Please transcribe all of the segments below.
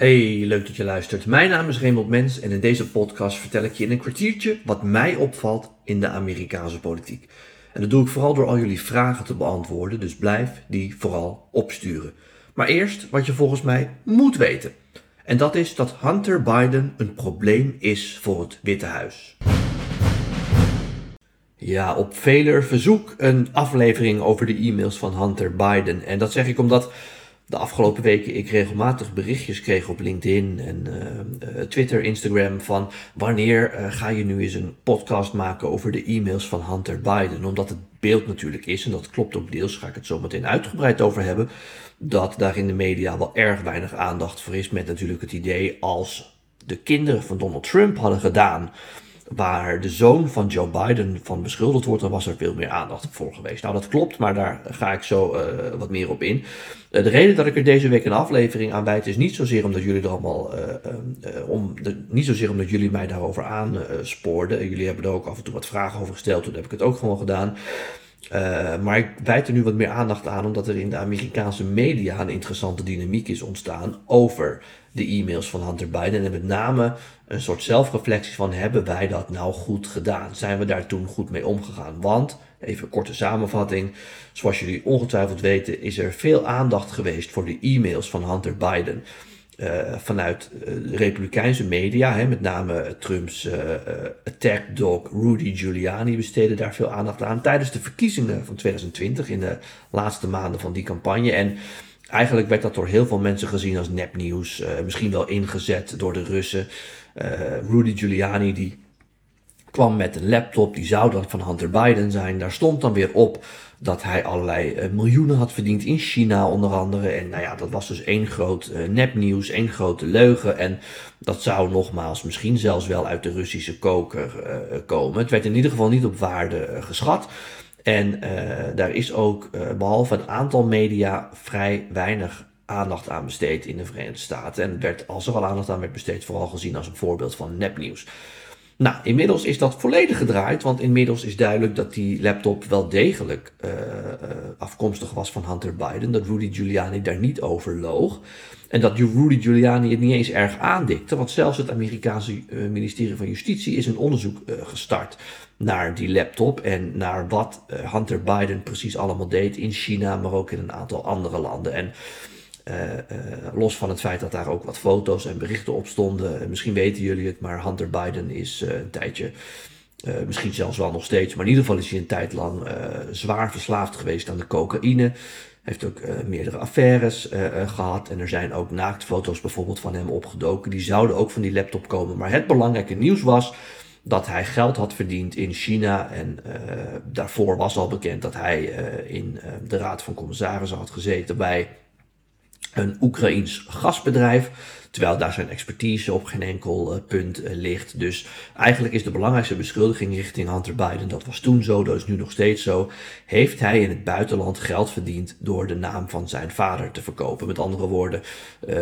Hey, leuk dat je luistert. Mijn naam is Raymond Mens en in deze podcast vertel ik je in een kwartiertje wat mij opvalt in de Amerikaanse politiek. En dat doe ik vooral door al jullie vragen te beantwoorden, dus blijf die vooral opsturen. Maar eerst wat je volgens mij moet weten. En dat is dat Hunter Biden een probleem is voor het Witte Huis. Ja, op veler verzoek een aflevering over de e-mails van Hunter Biden. En dat zeg ik omdat de afgelopen weken ik regelmatig berichtjes kreeg op LinkedIn en uh, Twitter, Instagram van wanneer uh, ga je nu eens een podcast maken over de e-mails van Hunter Biden. Omdat het beeld natuurlijk is, en dat klopt ook deels, ga ik het zo meteen uitgebreid over hebben, dat daar in de media wel erg weinig aandacht voor is met natuurlijk het idee als de kinderen van Donald Trump hadden gedaan waar de zoon van Joe Biden van beschuldigd wordt, dan was er veel meer aandacht voor geweest. Nou, dat klopt, maar daar ga ik zo uh, wat meer op in. Uh, de reden dat ik er deze week een aflevering aan wijd is niet zozeer omdat jullie er allemaal, uh, de, niet zozeer omdat jullie mij daarover aanspoorden. jullie hebben er ook af en toe wat vragen over gesteld, toen heb ik het ook gewoon gedaan. Maar ik wijd er nu wat meer aandacht aan, omdat er in de Amerikaanse media een interessante dynamiek is ontstaan over de e-mails van Hunter Biden. En met name een soort zelfreflectie van hebben wij dat nou goed gedaan? Zijn we daar toen goed mee omgegaan? Want, even korte samenvatting, zoals jullie ongetwijfeld weten, is er veel aandacht geweest voor de e-mails van Hunter Biden. Uh, vanuit uh, republikeinse media, hè, met name Trumps uh, attack dog Rudy Giuliani besteden daar veel aandacht aan tijdens de verkiezingen van 2020 in de laatste maanden van die campagne. En eigenlijk werd dat door heel veel mensen gezien als nepnieuws, misschien wel ingezet door de Russen. Rudy Giuliani die kwam met een laptop, die zou dan van Hunter Biden zijn. Daar stond dan weer op dat hij allerlei uh, miljoenen had verdiend in China onder andere. En nou ja, dat was dus één groot uh, nepnieuws, één grote leugen. En dat zou nogmaals misschien zelfs wel uit de Russische koker komen. Het werd in ieder geval niet op waarde geschat. En daar is ook, behalve een aantal media, vrij weinig aandacht aan besteed in de Verenigde Staten. En werd, als er al aandacht aan werd besteed, vooral gezien als een voorbeeld van nepnieuws. Nou, inmiddels is dat volledig gedraaid, want inmiddels is duidelijk dat die laptop wel degelijk uh, afkomstig was van Hunter Biden. Dat Rudy Giuliani daar niet over loog. En dat Rudy Giuliani het niet eens erg aandikte, want zelfs het Amerikaanse uh, ministerie van Justitie is een onderzoek gestart naar die laptop en naar wat Hunter Biden precies allemaal deed in China, maar ook in een aantal andere landen. En los van het feit dat daar ook wat foto's en berichten op stonden. misschien weten jullie het, maar Hunter Biden is een tijdje, misschien zelfs wel nog steeds, maar in ieder geval is hij een tijd lang zwaar verslaafd geweest aan de cocaïne. Heeft ook meerdere affaires gehad. En er zijn ook naaktfoto's bijvoorbeeld van hem opgedoken. Die zouden ook van die laptop komen. Maar het belangrijke nieuws was dat hij geld had verdiend in China. En daarvoor was al bekend dat hij in de Raad van Commissarissen had gezeten bij een Oekraïns gasbedrijf. Terwijl daar zijn expertise op geen enkel uh, punt uh, ligt. Dus eigenlijk is de belangrijkste beschuldiging richting Hunter Biden, dat was toen zo, dat is nu nog steeds zo. Heeft hij in het buitenland geld verdiend door de naam van zijn vader te verkopen? Met andere woorden, uh,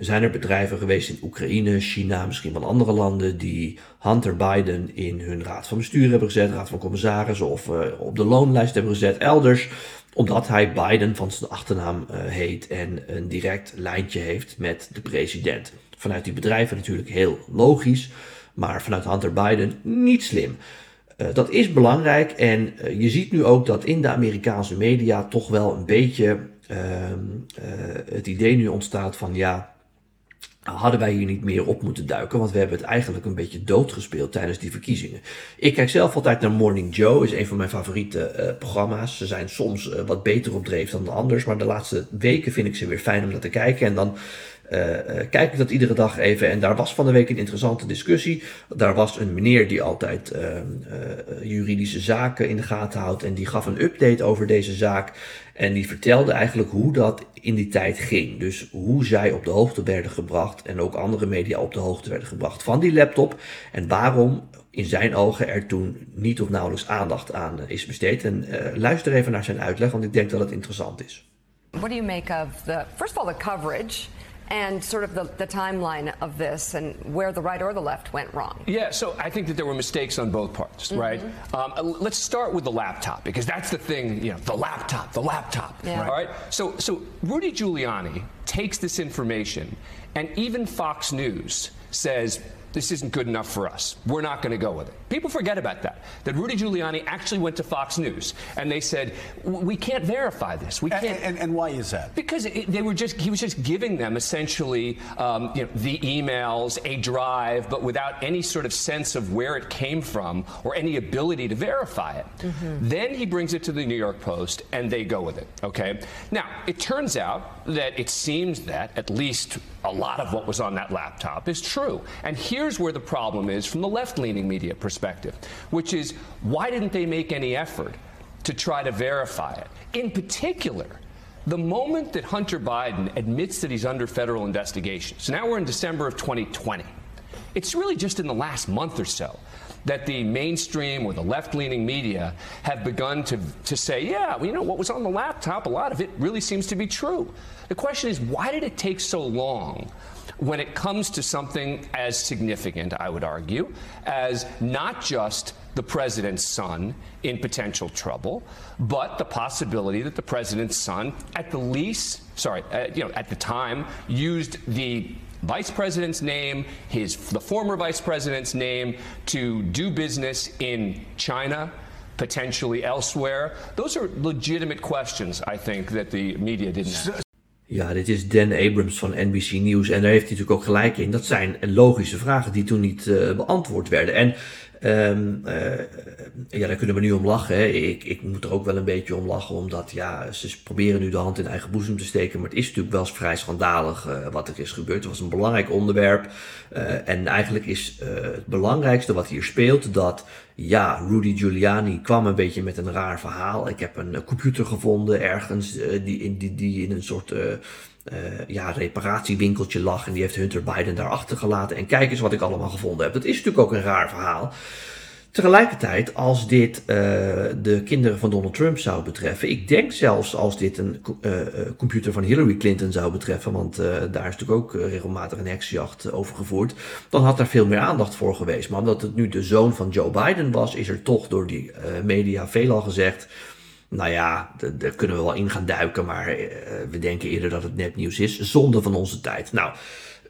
zijn er bedrijven geweest in Oekraïne, China, misschien wel andere landen, die Hunter Biden in hun raad van bestuur hebben gezet, raad van commissarissen of eh, op de loonlijst hebben gezet, elders omdat hij Biden van zijn achternaam uh, heet en een direct lijntje heeft met de president. Vanuit die bedrijven natuurlijk heel logisch, maar vanuit Hunter Biden niet slim. Uh, dat is belangrijk en uh, je ziet nu ook dat in de Amerikaanse media toch wel een beetje ehm, het idee nu ontstaat van ja, hadden wij hier niet meer op moeten duiken, want we hebben het eigenlijk een beetje doodgespeeld tijdens die verkiezingen. Ik kijk zelf altijd naar Morning Joe, is een van mijn favoriete uh, programma's. Ze zijn soms uh, wat beter op dreef dan de anders, maar de laatste weken vind ik ze weer fijn om naar te kijken. En dan uh, kijk ik dat iedere dag even. En daar was van de week een interessante discussie. Daar was een meneer die altijd juridische zaken in de gaten houdt. En die gaf een update over deze zaak. En die vertelde eigenlijk hoe dat in die tijd ging. Dus hoe zij op de hoogte werden gebracht en ook andere media op de hoogte werden gebracht van die laptop. En waarom in zijn ogen er toen niet of nauwelijks aandacht aan is besteed. En uh, luister even naar zijn uitleg, want ik denk dat het interessant is. What do you make of the first of all the coverage and sort of the, the timeline of this and where the right or the left went wrong. Yeah, so I think that there were mistakes on both parts, mm-hmm. right? Um, uh, let's start with the laptop because that's the thing, you know, the laptop, the laptop. Yeah. All right. So, so Rudy Giuliani takes this information, and even Fox News says this isn't good enough for us. We're not going to go with it. People forget about that. That Rudy Giuliani actually went to Fox News and they said, "We can't verify this. We can't." And, and, and why is that? Because it, they were just he was just giving them essentially, um, you know, the emails, a drive, but without any sort of sense of where it came from or any ability to verify it. Mm-hmm. Then he brings it to the New York Post and they go with it. Okay. Now it turns out that it seems that at least a lot of what was on that laptop is true. And here's where the problem is from the left leaning media perspective, which is why didn't they make any effort to try to verify it? In particular, the moment that Hunter Biden admits that he's under federal investigation, so now we're in December of 2020, it's really just in the last month or so that the mainstream or the left leaning media have begun to, to say, yeah, well, you know, what was on the laptop, a lot of it really seems to be true. The question is, why did it take so long? When it comes to something as significant, I would argue, as not just the president's son in potential trouble, but the possibility that the president's son, at the least, sorry, uh, you know, at the time, used the vice president's name, his the former vice president's name to do business in China, potentially elsewhere. Those are legitimate questions, I think, that the media didn't ask. Ja, dit is Dan Abrams van NBC News en daar heeft hij natuurlijk ook gelijk in. Dat zijn logische vragen die toen niet uh, beantwoord werden. En Um, uh, ja, daar kunnen we nu om lachen. Hè. Ik, ik moet er ook wel een beetje om lachen, omdat ja, ze proberen nu de hand in eigen boezem te steken. Maar het is natuurlijk wel vrij schandalig uh, wat er is gebeurd. Het was een belangrijk onderwerp. Uh, en eigenlijk is het belangrijkste wat hier speelt dat ja, Rudy Giuliani kwam een beetje met een raar verhaal. Ik heb een computer gevonden ergens die, in, die, die in een soort uh, ja, reparatiewinkeltje lag. En die heeft Hunter Biden daar achtergelaten. En kijk eens wat ik allemaal gevonden heb. Dat is natuurlijk ook een raar verhaal. Tegelijkertijd, als dit uh, de kinderen van Donald Trump zou betreffen, ik denk zelfs als dit een uh, computer van Hillary Clinton zou betreffen, want daar is natuurlijk ook regelmatig een heksjacht over gevoerd, dan had daar veel meer aandacht voor geweest. Maar omdat het nu de zoon van Joe Biden was, is er toch door die media veelal gezegd nou ja, daar kunnen we wel in gaan duiken, maar uh, we denken eerder dat het nepnieuws is. Zonde van onze tijd. Nou,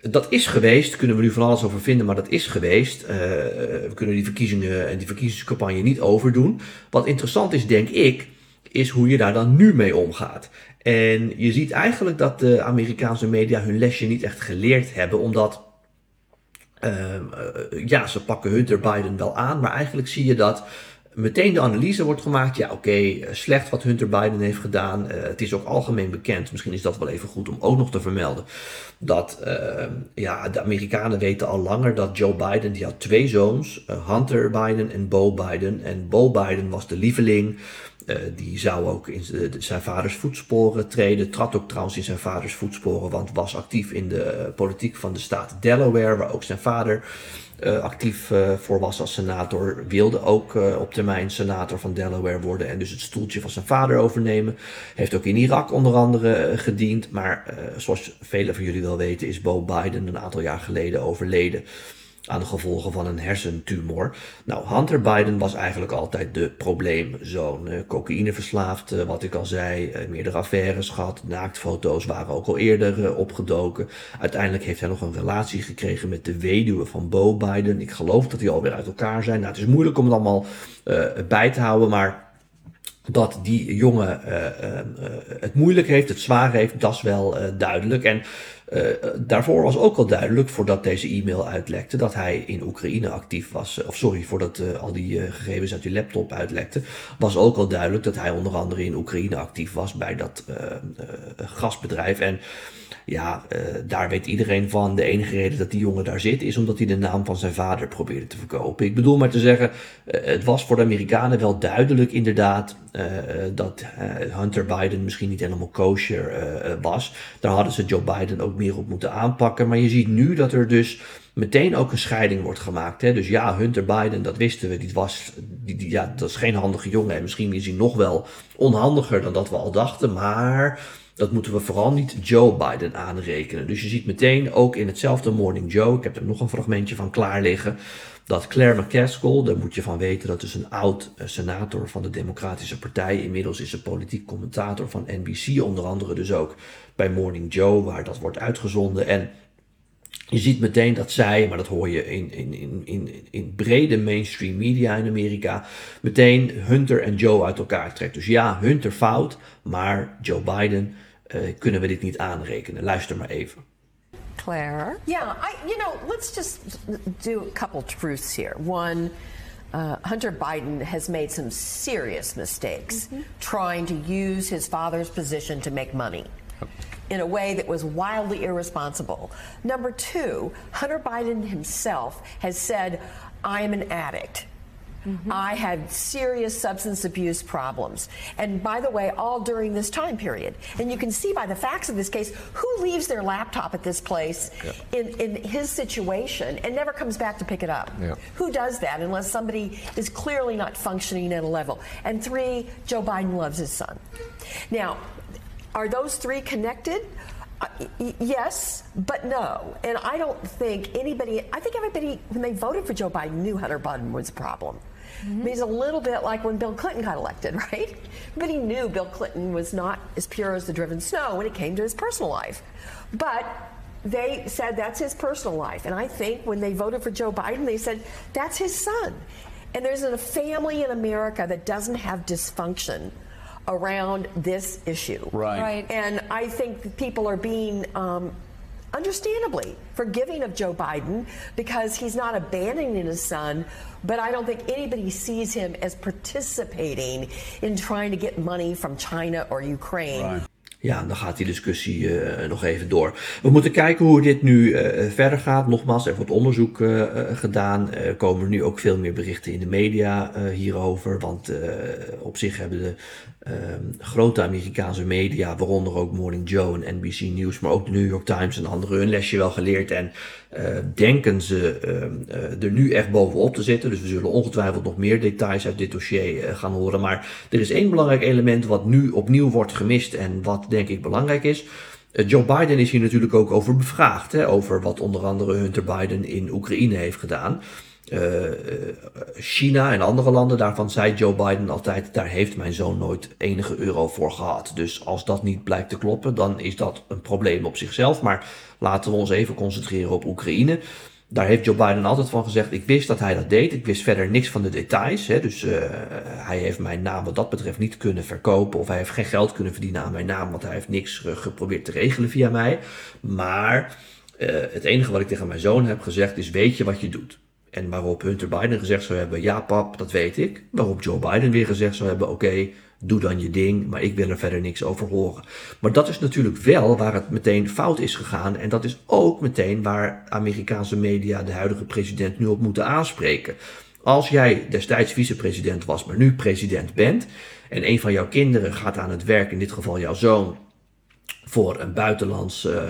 dat is geweest, kunnen we nu van alles over vinden, maar dat is geweest. Uh, we kunnen die verkiezingen en die verkiezingscampagne niet overdoen. Wat interessant is, denk ik, is hoe je daar dan nu mee omgaat. En je ziet eigenlijk dat de Amerikaanse media hun lesje niet echt geleerd hebben, omdat. Uh, ja, ze pakken Hunter Biden wel aan, maar eigenlijk zie je dat meteen de analyse wordt gemaakt. Ja, oké, eh, slecht wat Hunter Biden heeft gedaan. Uh, het is ook algemeen bekend. Misschien is dat wel even goed om ook nog te vermelden. Dat uh, ja, de Amerikanen weten al langer dat Joe Biden, die had twee zoons. Hunter Biden en Bo Biden. En Bo Biden was de lieveling. Die zou ook in zijn vaders voetsporen treden. Trad ook trouwens in zijn vaders voetsporen. Want was actief in de politiek van de staat Delaware. Waar ook zijn vader uh, actief voor was als senator. Wilde ook op termijn senator van Delaware worden en dus het stoeltje van zijn vader overnemen. Heeft ook in Irak onder andere gediend. Maar zoals velen van jullie wel weten is Bo Biden een aantal jaar geleden overleden aan de gevolgen van een hersentumor. Nou, Hunter Biden was eigenlijk altijd de probleemzoon. Uh, cocaïneverslaafd, uh, wat ik al zei, uh, meerdere affaires gehad. Naaktfoto's waren ook al eerder opgedoken. Uiteindelijk heeft hij nog een relatie gekregen met de weduwe van Bo Biden. Ik geloof dat die alweer uit elkaar zijn. Nou, het is moeilijk om het allemaal bij te houden, maar dat die jongen het moeilijk heeft, het zwaar heeft, dat is wel duidelijk. En uh, daarvoor was ook al duidelijk, voordat deze e-mail uitlekte, dat hij in Oekraïne actief was. Of sorry, voordat uh, al die uh, gegevens uit die laptop uitlekte, was ook al duidelijk dat hij onder andere in Oekraïne actief was bij dat gasbedrijf. En ja, daar weet iedereen van. De enige reden dat die jongen daar zit, is omdat hij de naam van zijn vader probeerde te verkopen. Ik bedoel maar te zeggen, het was voor de Amerikanen wel duidelijk inderdaad dat Hunter Biden misschien niet helemaal kosher was. Daar hadden ze Joe Biden ook meer op moeten aanpakken. Maar je ziet nu dat er dus meteen ook een scheiding wordt gemaakt. Hè? Dus ja, Hunter Biden, dat wisten we, die was, die, die, ja, dat is geen handige jongen. En misschien is hij nog wel onhandiger dan dat we al dachten. Maar dat moeten we vooral niet Joe Biden aanrekenen. Dus je ziet meteen ook in hetzelfde Morning Joe, ik heb er nog een fragmentje van klaar liggen, dat Claire McCaskill, daar moet je van weten, dat is een oud eh, senator van de Democratische Partij. Inmiddels is ze politiek commentator van NBC, onder andere dus ook bij Morning Joe, waar dat wordt uitgezonden. En je ziet meteen dat zij, maar dat hoor je in, in, in, in, in brede mainstream media in Amerika, meteen Hunter en Joe uit elkaar trekt. Dus ja, Hunter fout, maar Joe Biden uh, kunnen we dit niet aanrekenen. Luister maar even. Claire? Yeah, I, you know, let's just do a couple truths here. One, uh, Hunter Biden has made some serious mistakes mm -hmm. trying to use his father's position to make money in a way that was wildly irresponsible. Number two, Hunter Biden himself has said, I am an addict. Mm-hmm. I had serious substance abuse problems. And by the way, all during this time period. And you can see by the facts of this case who leaves their laptop at this place yeah. in, in his situation and never comes back to pick it up. Yeah. Who does that unless somebody is clearly not functioning at a level? And three, Joe Biden loves his son. Now, are those three connected? Uh, yes, but no. And I don't think anybody, I think everybody, when they voted for Joe Biden, knew Hunter Biden was a problem. Mm-hmm. He's a little bit like when Bill Clinton got elected, right? But he knew Bill Clinton was not as pure as the driven snow when it came to his personal life. But they said that's his personal life. And I think when they voted for Joe Biden, they said that's his son. And there's a family in America that doesn't have dysfunction around this issue. Right. right. And I think people are being um, understandably forgiving of Joe Biden because he's not abandoning his son, but I don't think anybody sees him as participating in trying to get money from China or Ukraine. Right. Ja, dan gaat die discussie uh, nog even door. We moeten kijken hoe dit nu uh, verder gaat. Nogmaals, er wordt onderzoek uh, gedaan. Er komen nu ook veel meer berichten in de media hierover. Want op zich hebben de Ehm, grote Amerikaanse media, waaronder ook Morning Joe en NBC News, maar ook de New York Times en anderen, hun lesje wel geleerd en denken ze uh, uh, er nu echt bovenop te zitten. Dus we zullen ongetwijfeld nog meer details uit dit dossier eh, gaan horen. Maar er is één belangrijk element wat nu opnieuw wordt gemist en wat denk ik belangrijk is. Eh, Joe Biden is hier natuurlijk ook over bevraagd, hè, over wat onder andere Hunter Biden in Oekraïne heeft gedaan. Uh, China en andere landen, daarvan zei Joe Biden altijd, daar heeft mijn zoon nooit enige euro voor gehad. Dus als dat niet blijkt te kloppen, dan is dat een probleem op zichzelf. Maar laten we ons even concentreren op Oekraïne. Daar heeft Joe Biden altijd van gezegd, ik wist dat hij dat deed. Ik wist verder niks van de details. Hè. Dus uh, hij heeft mijn naam wat dat betreft niet kunnen verkopen. Of hij heeft geen geld kunnen verdienen aan mijn naam, want hij heeft niks geprobeerd te regelen via mij. Maar het enige wat ik tegen mijn zoon heb gezegd is, weet je wat je doet? En waarop Hunter Biden gezegd zou hebben: Ja, pap, dat weet ik. Waarop Joe Biden weer gezegd zou hebben: Oké, doe dan je ding, maar ik wil er verder niks over horen. Maar dat is natuurlijk wel waar het meteen fout is gegaan. En dat is ook meteen waar Amerikaanse media de huidige president nu op moeten aanspreken. Als jij destijds vicepresident was, maar nu president bent. en een van jouw kinderen gaat aan het werk, in dit geval jouw zoon voor een buitenlands uh,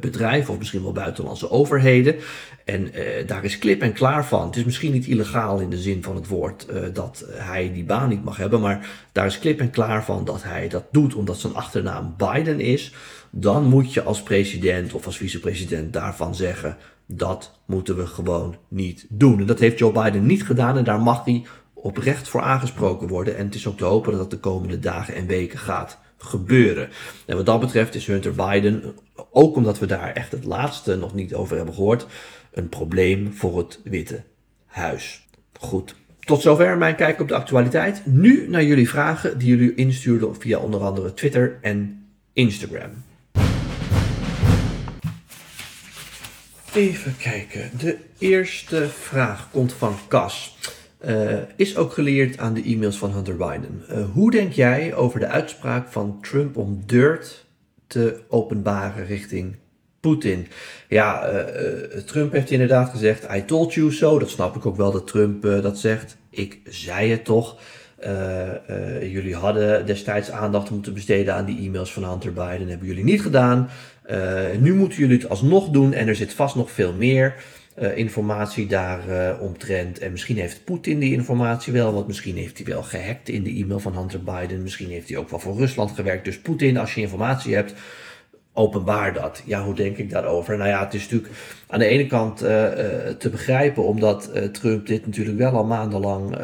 bedrijf of misschien wel buitenlandse overheden. En uh, daar is klip en klaar van. Het is misschien niet illegaal in de zin van het woord dat hij die baan niet mag hebben, maar daar is klip en klaar van dat hij dat doet omdat zijn achternaam Biden is. Dan moet je als president of als vicepresident daarvan zeggen: dat moeten we gewoon niet doen. En dat heeft Joe Biden niet gedaan en daar mag hij oprecht voor aangesproken worden. En het is ook te hopen dat dat de komende dagen en weken gaat gebeuren. En wat dat betreft is Hunter Biden, ook omdat we daar echt het laatste nog niet over hebben gehoord, een probleem voor het Witte Huis. Goed. Tot zover mijn kijk op de actualiteit. Nu naar jullie vragen die jullie instuurden via onder andere Twitter en Instagram. Even kijken. De eerste vraag komt van Cas. Uh, is ook geleerd aan de e-mails van Hunter Biden. Uh, hoe denk jij over de uitspraak van Trump om dirt te openbaren richting Poetin? Ja, uh, Trump heeft inderdaad gezegd: I told you so. Dat snap ik ook wel dat Trump dat zegt. Ik zei het toch. jullie hadden destijds aandacht moeten besteden aan die e-mails van Hunter Biden. Hebben jullie niet gedaan. nu moeten jullie het alsnog doen en er zit vast nog veel meer. Uh, informatie daar uh, omtrent. En misschien heeft Poetin die informatie wel, want misschien heeft hij wel gehackt in de e-mail van Hunter Biden. Misschien heeft hij ook wel voor Rusland gewerkt. Dus Poetin, als je informatie hebt, openbaar dat. Ja, hoe denk ik daarover? Nou ja, het is natuurlijk aan de ene kant uh, te begrijpen, omdat Trump dit natuurlijk wel al maandenlang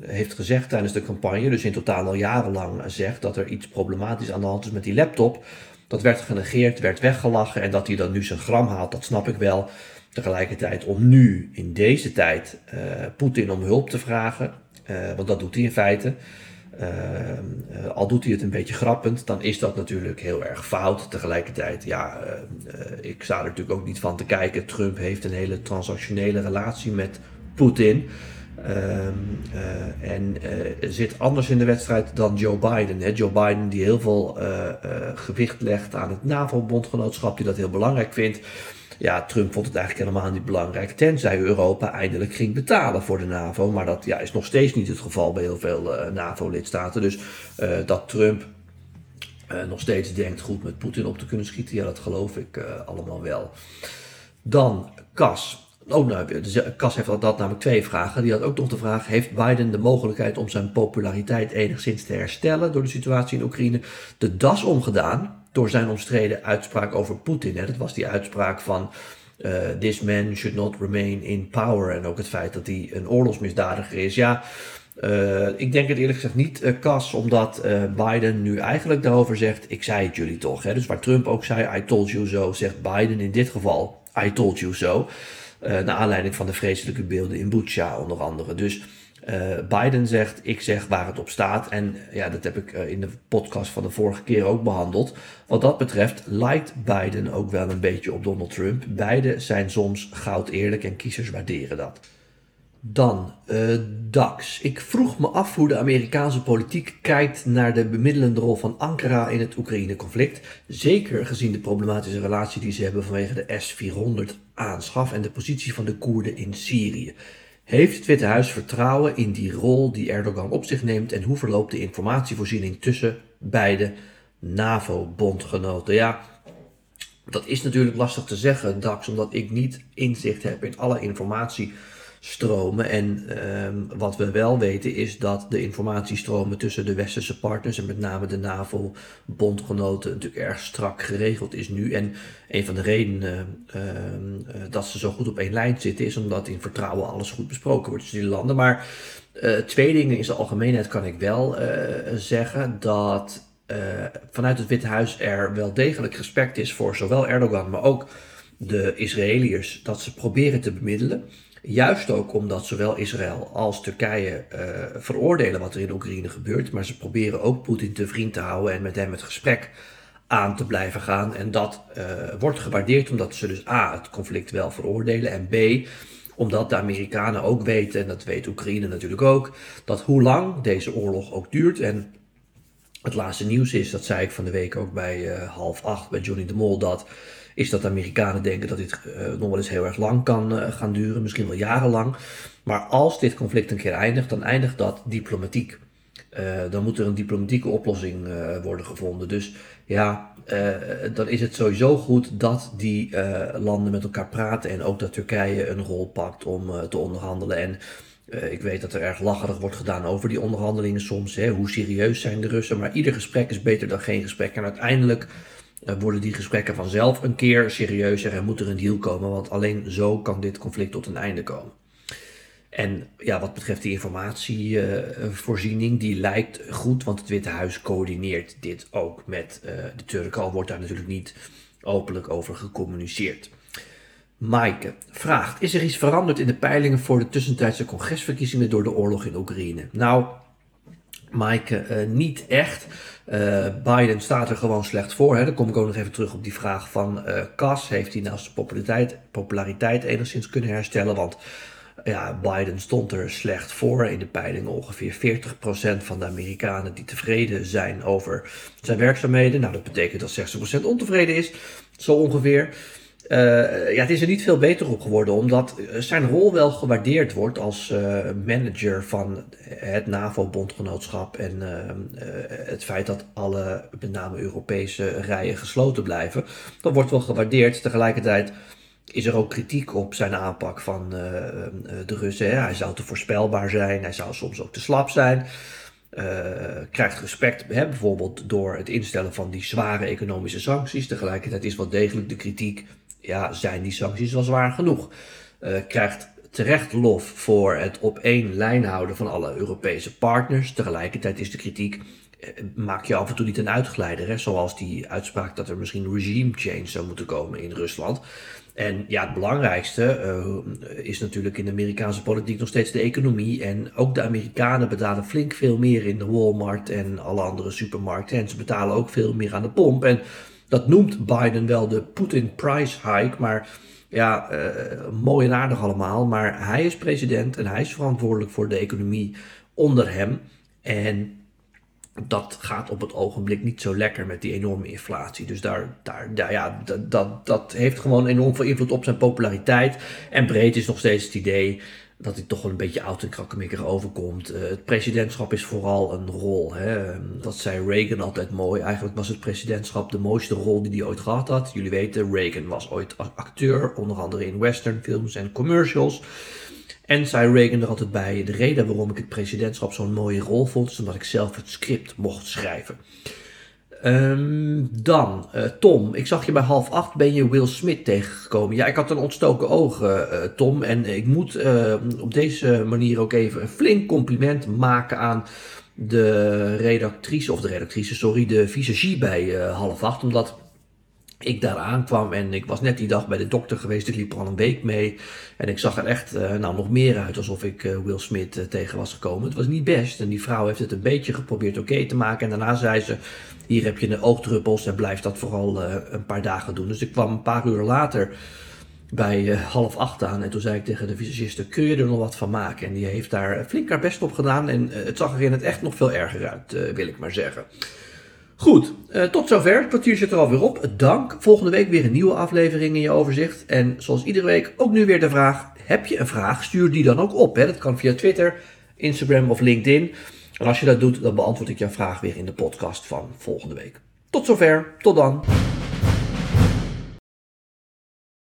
heeft gezegd tijdens de campagne. Dus in totaal al jarenlang zegt dat er iets problematisch aan de hand is met die laptop. Dat werd genegeerd, werd weggelachen en dat hij dan nu zijn gram haalt, dat snap ik wel. Tegelijkertijd om nu, in deze tijd, Poetin om hulp te vragen, want dat doet hij in feite. Uh, al doet hij het een beetje grappend, dan is dat natuurlijk heel erg fout. Tegelijkertijd, ja, ik sta er natuurlijk ook niet van te kijken. Trump heeft een hele transactionele relatie met Poetin. Ehm, en zit anders in de wedstrijd dan Joe Biden. Hè? Joe Biden die heel veel gewicht legt aan het NAVO-bondgenootschap, die dat heel belangrijk vindt. Ja, Trump vond het eigenlijk helemaal niet belangrijk, tenzij Europa eindelijk ging betalen voor de NAVO. Maar dat ja, is nog steeds niet het geval bij heel veel uh, NAVO-lidstaten. Dus uh, dat Trump uh, nog steeds denkt goed met Poetin op te kunnen schieten, ja, dat geloof ik allemaal wel. Dan Cas. Oh, nou, Cas heeft dat namelijk twee vragen. Die had ook nog de vraag: Heeft Biden de mogelijkheid om zijn populariteit enigszins te herstellen door de situatie in Oekraïne? De das omgedaan door zijn omstreden uitspraak over Poetin. Dat was die uitspraak van uh, this man should not remain in power. En ook het feit dat hij een oorlogsmisdadiger is. Ja, uh, ik denk het eerlijk gezegd niet, uh, Cas, omdat Biden nu eigenlijk daarover zegt, ik zei het jullie toch. Hè? Dus waar Trump ook zei, I told you so, zegt Biden in dit geval, I told you so. naar aanleiding van de vreselijke beelden in Bucha onder andere. Dus uh, Biden zegt, ik zeg waar het op staat. En ja, dat heb ik uh, in de podcast van de vorige keer ook behandeld. Wat dat betreft lijkt Biden ook wel een beetje op Donald Trump. Beide zijn soms goud eerlijk en kiezers waarderen dat. Dan uh, DAX. Ik vroeg me af hoe de Amerikaanse politiek kijkt naar de bemiddelende rol van Ankara in het Oekraïne-conflict. Zeker gezien de problematische relatie die ze hebben vanwege de S-400 aanschaf en de positie van de Koerden in Syrië. Heeft het Witte Huis vertrouwen in die rol die Erdogan op zich neemt en hoe verloopt de informatievoorziening tussen beide NAVO-bondgenoten? Ja, dat is natuurlijk lastig te zeggen, Dax, omdat ik niet inzicht heb in alle informatie stromen. En um, wat we wel weten is dat de informatiestromen tussen de westerse partners en met name de NAVO-bondgenoten natuurlijk erg strak geregeld is nu. En een van de redenen uh, uh, dat ze zo goed op één lijn zitten is omdat in vertrouwen alles goed besproken wordt tussen die landen. Maar uh, twee dingen in zijn algemeenheid kan ik wel zeggen dat vanuit het Witte Huis er wel degelijk respect is voor zowel Erdogan, maar ook de Israëliërs, dat ze proberen te bemiddelen. Juist ook omdat zowel Israël als Turkije uh, veroordelen wat er in Oekraïne gebeurt. Maar ze proberen ook Poetin te vriend te houden en met hem het gesprek aan te blijven gaan. En dat uh, wordt gewaardeerd omdat ze dus A, het conflict wel veroordelen. En B, omdat de Amerikanen ook weten, en dat weet Oekraïne natuurlijk ook, dat hoe lang deze oorlog ook duurt. En het laatste nieuws is, dat zei ik van de week ook bij uh, half acht bij Johnny de Mol, dat is dat de Amerikanen denken dat dit uh, nog wel eens heel erg lang kan uh, gaan duren, misschien wel jarenlang. Maar als dit conflict een keer eindigt, dan eindigt dat diplomatiek. Dan moet er een diplomatieke oplossing worden gevonden. Dus ja, dan is het sowieso goed dat die landen met elkaar praten en ook dat Turkije een rol pakt om te onderhandelen. En ik weet dat er erg lacherig wordt gedaan over die onderhandelingen soms. Hè? Hoe serieus zijn de Russen? Maar ieder gesprek is beter dan geen gesprek. En uiteindelijk worden die gesprekken vanzelf een keer serieuzer en moet er een deal komen, want alleen zo kan dit conflict tot een einde komen. En ja, wat betreft die informatievoorziening, die lijkt goed, want het Witte Huis coördineert dit ook met uh, de Turken, al wordt daar natuurlijk niet openlijk over gecommuniceerd. Maaike vraagt: Is er iets veranderd in de peilingen voor de tussentijdse congresverkiezingen door de oorlog in Oekraïne? Nou, Maaike, uh, niet echt. Uh, Biden staat er gewoon slecht voor. Hè. Dan kom ik ook nog even terug op die vraag van uh, Cas. Heeft hij nou zijn populariteit, populariteit enigszins kunnen herstellen? Want ja, Biden stond er slecht voor. In de peilingen ongeveer 40% van de Amerikanen die tevreden zijn over zijn werkzaamheden. Nou, dat betekent dat 60% ontevreden is. Zo ongeveer. Uh, ja, het is er niet veel beter op geworden, omdat zijn rol wel gewaardeerd wordt als uh, manager van het NAVO-bondgenootschap en uh, het feit dat alle, met name Europese rijen, gesloten blijven. Dat wordt wel gewaardeerd. Tegelijkertijd is er ook kritiek op zijn aanpak van de Russen. Hè? Hij zou te voorspelbaar zijn, hij zou soms ook te slap zijn. krijgt respect hè, bijvoorbeeld door het instellen van die zware economische sancties. Tegelijkertijd is wel degelijk de kritiek, ja, zijn die sancties wel zwaar genoeg? krijgt terecht lof voor het op één lijn houden van alle Europese partners. Tegelijkertijd is de kritiek, eh, maak je af en toe niet een uitglijder, hè? zoals die uitspraak dat er misschien regime change zou moeten komen in Rusland. En ja, het belangrijkste uh, is natuurlijk in de Amerikaanse politiek nog steeds de economie. En ook de Amerikanen betalen flink veel meer in de Walmart en alle andere supermarkten. En ze betalen ook veel meer aan de pomp. En dat noemt Biden wel de Putin price hike, maar ja, uh, mooi en aardig allemaal, maar hij is president en hij is verantwoordelijk voor de economie onder hem. En dat gaat op het ogenblik niet zo lekker met die enorme inflatie. Dus daar, daar, daar ja, dat, dat heeft gewoon enorm veel invloed op zijn populariteit. En breed is nog steeds het idee dat hij toch wel een beetje oud en krakkemikkig overkomt. Uh, het presidentschap is vooral een rol. Hè. Dat zei Reagan altijd mooi. Eigenlijk was het presidentschap de mooiste rol die hij ooit gehad had. Jullie weten, Reagan was ooit acteur, onder andere in westernfilms en commercials. En zei Reagan er altijd bij, de reden waarom ik het presidentschap zo'n mooie rol vond, is omdat ik zelf het script mocht schrijven. Um, dan, uh, Tom, ik zag je bij half acht, ben je Will Smith tegengekomen. Ja, ik had een ontstoken oog, uh, Tom. En ik moet op deze manier ook even een flink compliment maken aan de redactrice, of de redactrice, sorry, de visagie bij half acht. Omdat ik daar aankwam en ik was net die dag bij de dokter geweest. Ik liep er al een week mee. En ik zag er echt uh, nou, nog meer uit alsof ik uh, Will Smith uh, tegen was gekomen. Het was niet best. En die vrouw heeft het een beetje geprobeerd oké te maken. En daarna zei ze: Hier heb je de oogdruppels en blijf dat vooral een paar dagen doen. Dus ik kwam een paar uur later bij half acht aan. En toen zei ik tegen de visagiste: Kun je er nog wat van maken? En die heeft daar flink haar best op gedaan. En het zag er in het echt nog veel erger uit, wil ik maar zeggen. Goed, uh, tot zover. Het kwartier zit er alweer op. Dank. Volgende week weer een nieuwe aflevering in je overzicht. En zoals iedere week ook nu weer de vraag: heb je een vraag? Stuur die dan ook op. Hè? Dat kan via Twitter, Instagram of LinkedIn. En als je dat doet, dan beantwoord ik jouw vraag weer in de podcast van volgende week. Tot zover. Tot dan.